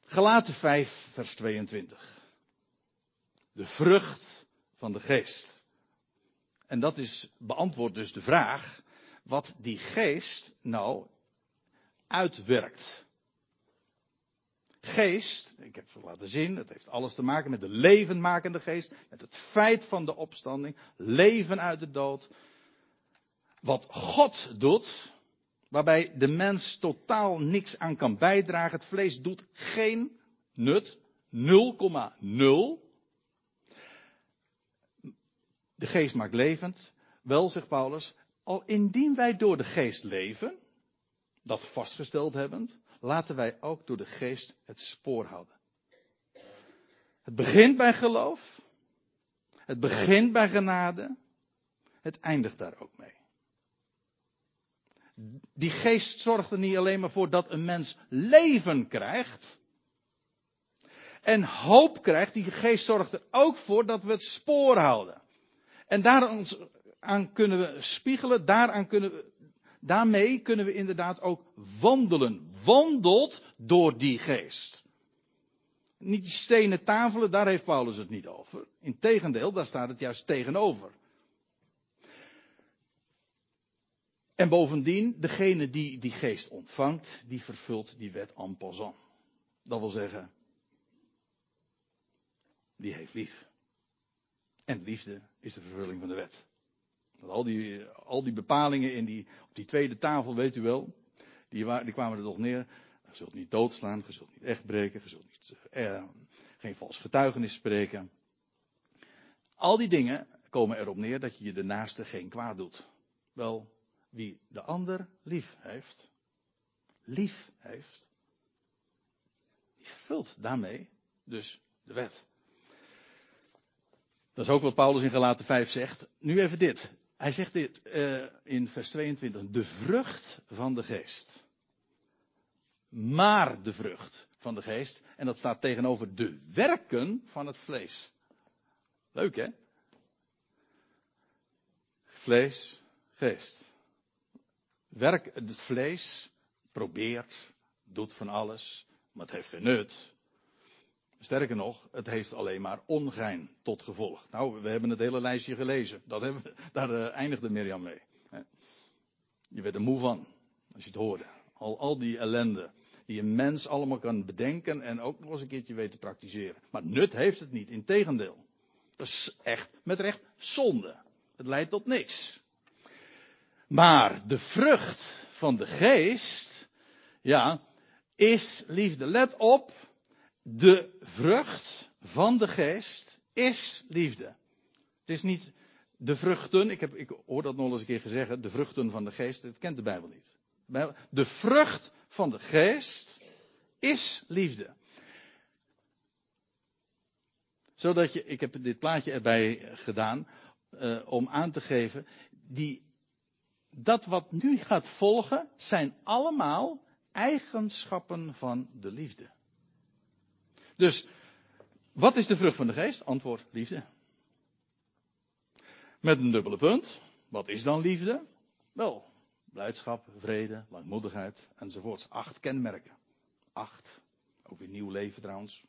Galaten 5, vers 22. De vrucht van de geest. En dat is, beantwoord dus de vraag, wat die geest nou uitwerkt. Geest, ik heb het laten zien, het heeft alles te maken met de levenmakende geest, met het feit van de opstanding, leven uit de dood. Wat God doet, waarbij de mens totaal niks aan kan bijdragen, het vlees doet geen nut, 0,0. De geest maakt levend. Wel, zegt Paulus, al indien wij door de geest leven, dat vastgesteld hebbend, laten wij ook door de geest het spoor houden. Het begint bij geloof. Het begint bij genade. Het eindigt daar ook mee. Die geest zorgt er niet alleen maar voor dat een mens leven krijgt. En hoop krijgt. Die geest zorgt er ook voor dat we het spoor houden. En daaraan kunnen we spiegelen, daaraan kunnen we, daarmee kunnen we inderdaad ook wandelen. Wandelt door die geest. Niet die stenen tafelen, daar heeft Paulus het niet over. Integendeel, daar staat het juist tegenover. En bovendien, degene die die geest ontvangt, die vervult die wet en passant. Dat wil zeggen, die heeft lief. En liefde is de vervulling van de wet. Al die, al die bepalingen in die, op die tweede tafel, weet u wel, die, die kwamen er toch neer. Je zult niet doodslaan, je zult niet echt breken, je zult niet, eh, geen vals getuigenis spreken. Al die dingen komen erop neer dat je je de naaste geen kwaad doet. Wel, wie de ander lief heeft, lief heeft, die vervult daarmee dus de wet. Dat is ook wat Paulus in Galaten 5 zegt. Nu even dit. Hij zegt dit uh, in vers 22. De vrucht van de geest. Maar de vrucht van de geest. En dat staat tegenover de werken van het vlees. Leuk hè? Vlees, geest. Werk, het vlees probeert, doet van alles, maar het heeft geen nut. Sterker nog, het heeft alleen maar ongein tot gevolg. Nou, we hebben het hele lijstje gelezen. Dat hebben, daar uh, eindigde Mirjam mee. Je werd er moe van, als je het hoorde. Al, al die ellende die een mens allemaal kan bedenken en ook nog eens een keertje weet te praktiseren. Maar nut heeft het niet, integendeel. Dat is echt, met recht, zonde. Het leidt tot niks. Maar de vrucht van de geest, ja, is liefde. Let op, de vrucht van de geest is liefde. Het is niet de vruchten, ik, heb, ik hoor dat nog eens een keer gezegd, de vruchten van de geest, dat kent de Bijbel niet. De vrucht van de geest is liefde. Zodat je, ik heb dit plaatje erbij gedaan, uh, om aan te geven, die, dat wat nu gaat volgen, zijn allemaal eigenschappen van de liefde. Dus, wat is de vrucht van de geest? Antwoord, liefde. Met een dubbele punt. Wat is dan liefde? Wel, blijdschap, vrede, langmoedigheid enzovoorts. Acht kenmerken. Acht. Ook weer nieuw leven trouwens.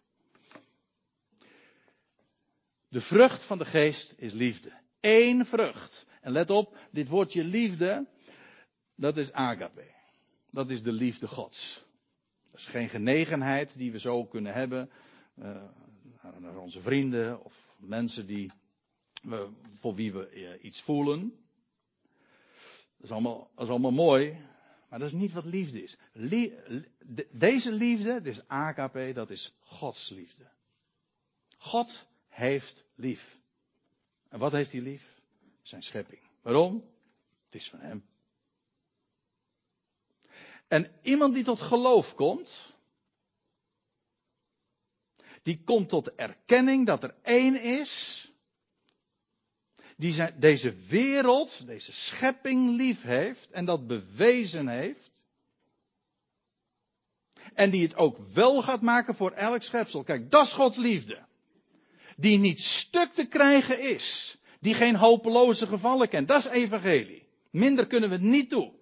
De vrucht van de geest is liefde. Eén vrucht. En let op, dit woordje liefde, dat is agape. Dat is de liefde Gods. Dat is geen genegenheid die we zo kunnen hebben uh, naar onze vrienden of mensen die, uh, voor wie we uh, iets voelen. Dat is, allemaal, allemaal mooi, maar dat is niet wat liefde is. Deze liefde, dus AKP, dat is Gods liefde. God heeft lief. En wat heeft hij lief? Zijn schepping. Waarom? Het is van hem. En iemand die tot geloof komt, die komt tot de erkenning dat er één is, die deze wereld, deze schepping lief heeft en dat bewezen heeft. En die het ook wel gaat maken voor elk schepsel. Kijk, dat is Gods liefde. Die niet stuk te krijgen is. Die geen hopeloze gevallen kent. Dat is evangelie. Minder kunnen we niet doen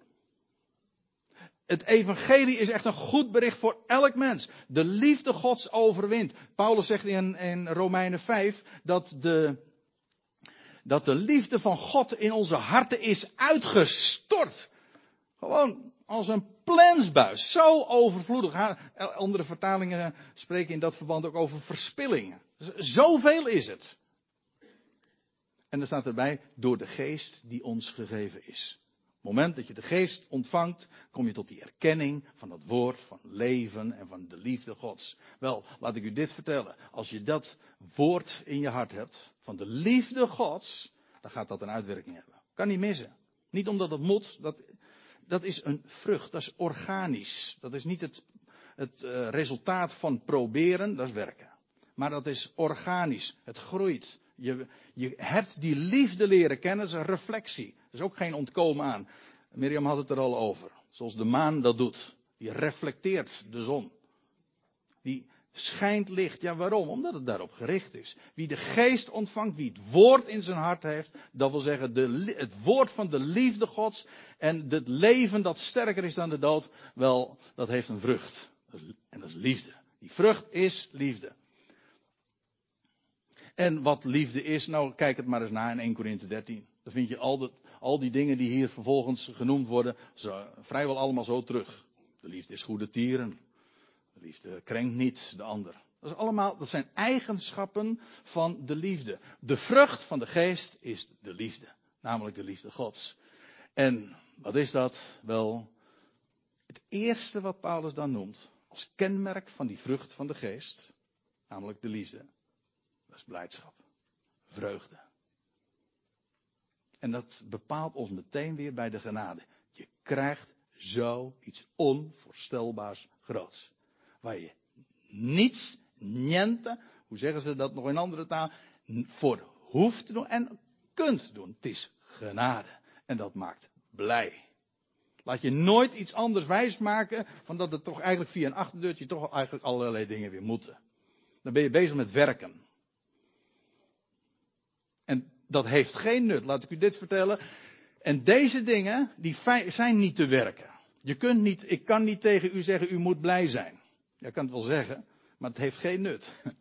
het evangelie is echt een goed bericht voor elk mens. De liefde Gods overwint. Paulus zegt in, in Romeinen 5 dat de, dat de liefde van God in onze harten is uitgestort. Gewoon als een plensbuis. Zo overvloedig. Andere vertalingen spreken in dat verband ook over verspillingen. Zoveel is het. En er staat erbij, door de geest die ons gegeven is. Het moment dat je de geest ontvangt, kom je tot die erkenning van dat woord van leven en van de liefde Gods. Wel, laat ik u dit vertellen. Als je dat woord in je hart hebt, van de liefde Gods, dan gaat dat een uitwerking hebben. Kan niet missen. Niet omdat het moet, dat, dat is een vrucht, dat is organisch. Dat is niet het, het uh, resultaat van proberen, dat is werken. Maar dat is organisch. Het groeit. Je, je hebt die liefde leren kennen, dat is een reflectie. Er is ook geen ontkomen aan. Mirjam had het er al over. Zoals de maan dat doet. Die reflecteert de zon. Die schijnt licht. Ja, waarom? Omdat het daarop gericht is. Wie de geest ontvangt, wie het woord in zijn hart heeft, dat wil zeggen de, het woord van de liefde Gods en het leven dat sterker is dan de dood, wel, dat heeft een vrucht. En dat is liefde. Die vrucht is liefde. En wat liefde is, nou kijk het maar eens na in 1 Corinthië 13. Dan vind je al, al die dingen die hier vervolgens genoemd worden, zo, vrijwel allemaal zo terug. De liefde is goede tieren. De liefde krenkt niet de ander. Dat, is allemaal, dat zijn eigenschappen van de liefde. De vrucht van de geest is de liefde. Namelijk de liefde Gods. En wat is dat? Wel, het eerste wat Paulus dan noemt als kenmerk van die vrucht van de geest, namelijk de liefde, dat is blijdschap. Vreugde. En dat bepaalt ons meteen weer bij de genade. Je krijgt zo iets onvoorstelbaars groots. Waar je niets, niente, hoe zeggen ze dat nog in andere taal, voor hoeft te doen en kunt doen. Het is genade. En dat maakt blij. Laat je nooit iets anders wijsmaken van dat het toch eigenlijk via een achterdeurtje toch eigenlijk allerlei dingen weer moeten. Dan ben je bezig met werken. Dat heeft geen nut, laat ik u dit vertellen. En deze dingen, die zijn niet te werken. Je kunt niet, ik kan niet tegen u zeggen, u moet blij zijn. Je kan het wel zeggen, maar het heeft geen nut.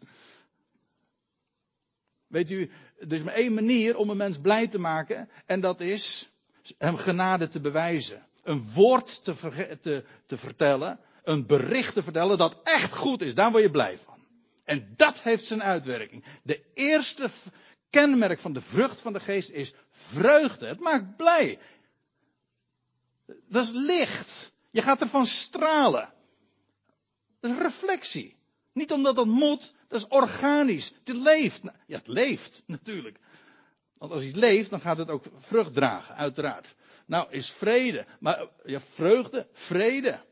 Weet u, er is maar één manier om een mens blij te maken, en dat is hem genade te bewijzen. Een woord te, te, te vertellen, een bericht te vertellen dat echt goed is, daar word je blij van. En dat heeft zijn uitwerking. De eerste kenmerk van de vrucht van de geest is vreugde. Het maakt blij. Dat is licht. Je gaat ervan stralen. Dat is reflectie. Niet omdat dat moet, dat is organisch. Het leeft. Nou, ja, het leeft natuurlijk. Want als iets leeft, dan gaat het ook vrucht dragen, uiteraard. Nou, is vrede. Maar ja, vreugde, vrede.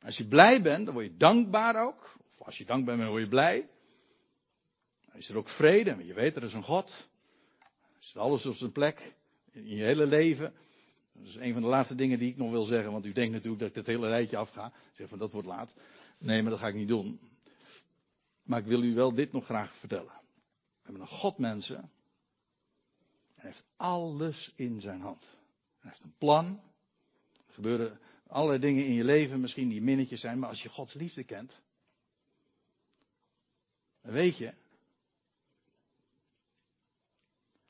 Als je blij bent, dan word je dankbaar ook. Of als je dankbaar bent, dan word je blij is er ook vrede. Je weet, er is een God. Is alles op zijn plek. In je hele leven. Dat is een van de laatste dingen die ik nog wil zeggen. Want u denkt natuurlijk dat ik het hele rijtje afga. Zeg van dat wordt laat. Nee, maar dat ga ik niet doen. Maar ik wil u wel dit nog graag vertellen. We hebben een God mensen. Hij heeft alles in zijn hand. Hij heeft een plan. Er gebeuren allerlei dingen in je leven misschien die minnetjes zijn. Maar als je Gods liefde kent. Dan weet je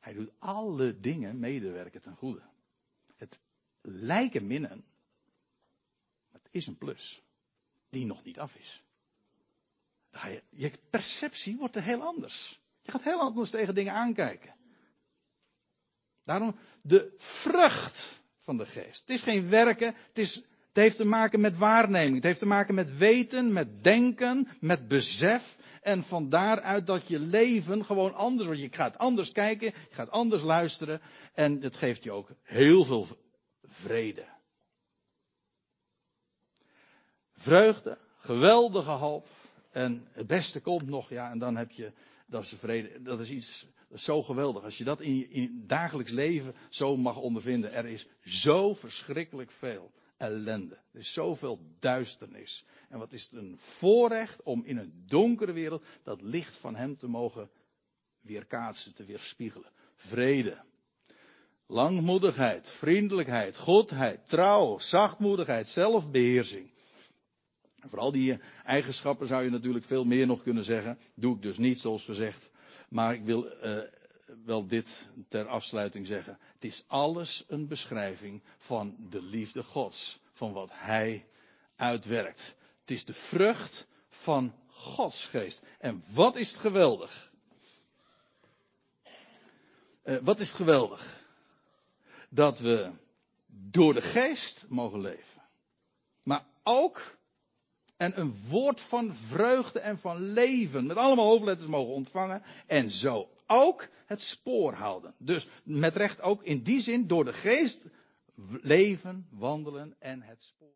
Hij doet alle dingen medewerken ten goede. Het lijken minnen, het is een plus. Die nog niet af is. Je, je perceptie wordt er heel anders. Je gaat heel anders tegen dingen aankijken. Daarom de vrucht van de geest. Het is geen werken, het, is, het heeft te maken met waarneming. Het heeft te maken met weten, met denken, met besef. En van daaruit dat je leven gewoon anders wordt. Je gaat anders kijken, je gaat anders luisteren. En het geeft je ook heel veel vrede. Vreugde, geweldige hoop. En het beste komt nog, ja, en dan heb je, dat is de vrede. Dat is iets zo geweldig. Als je dat in je, in je dagelijks leven zo mag ondervinden. Er is zo verschrikkelijk veel ellende. Er is zoveel duisternis. En wat is het een voorrecht om in een donkere wereld dat licht van Hem te mogen weerkaatsen, te weerspiegelen. Vrede, langmoedigheid, vriendelijkheid, godheid, trouw, zachtmoedigheid, zelfbeheersing. En vooral die eigenschappen zou je natuurlijk veel meer nog kunnen zeggen. Doe ik dus niet, zoals gezegd. Maar ik wil uh, wel dit ter afsluiting zeggen. Het is alles een beschrijving van de liefde Gods. Van wat Hij uitwerkt. Het is de vrucht van Gods geest. En wat is het geweldig? Uh, wat is het geweldig? Dat we door de geest mogen leven. Maar ook en een woord van vreugde en van leven met allemaal hoofdletters mogen ontvangen en zo ook het spoor houden. Dus met recht ook in die zin door de geest leven, wandelen en het spoor.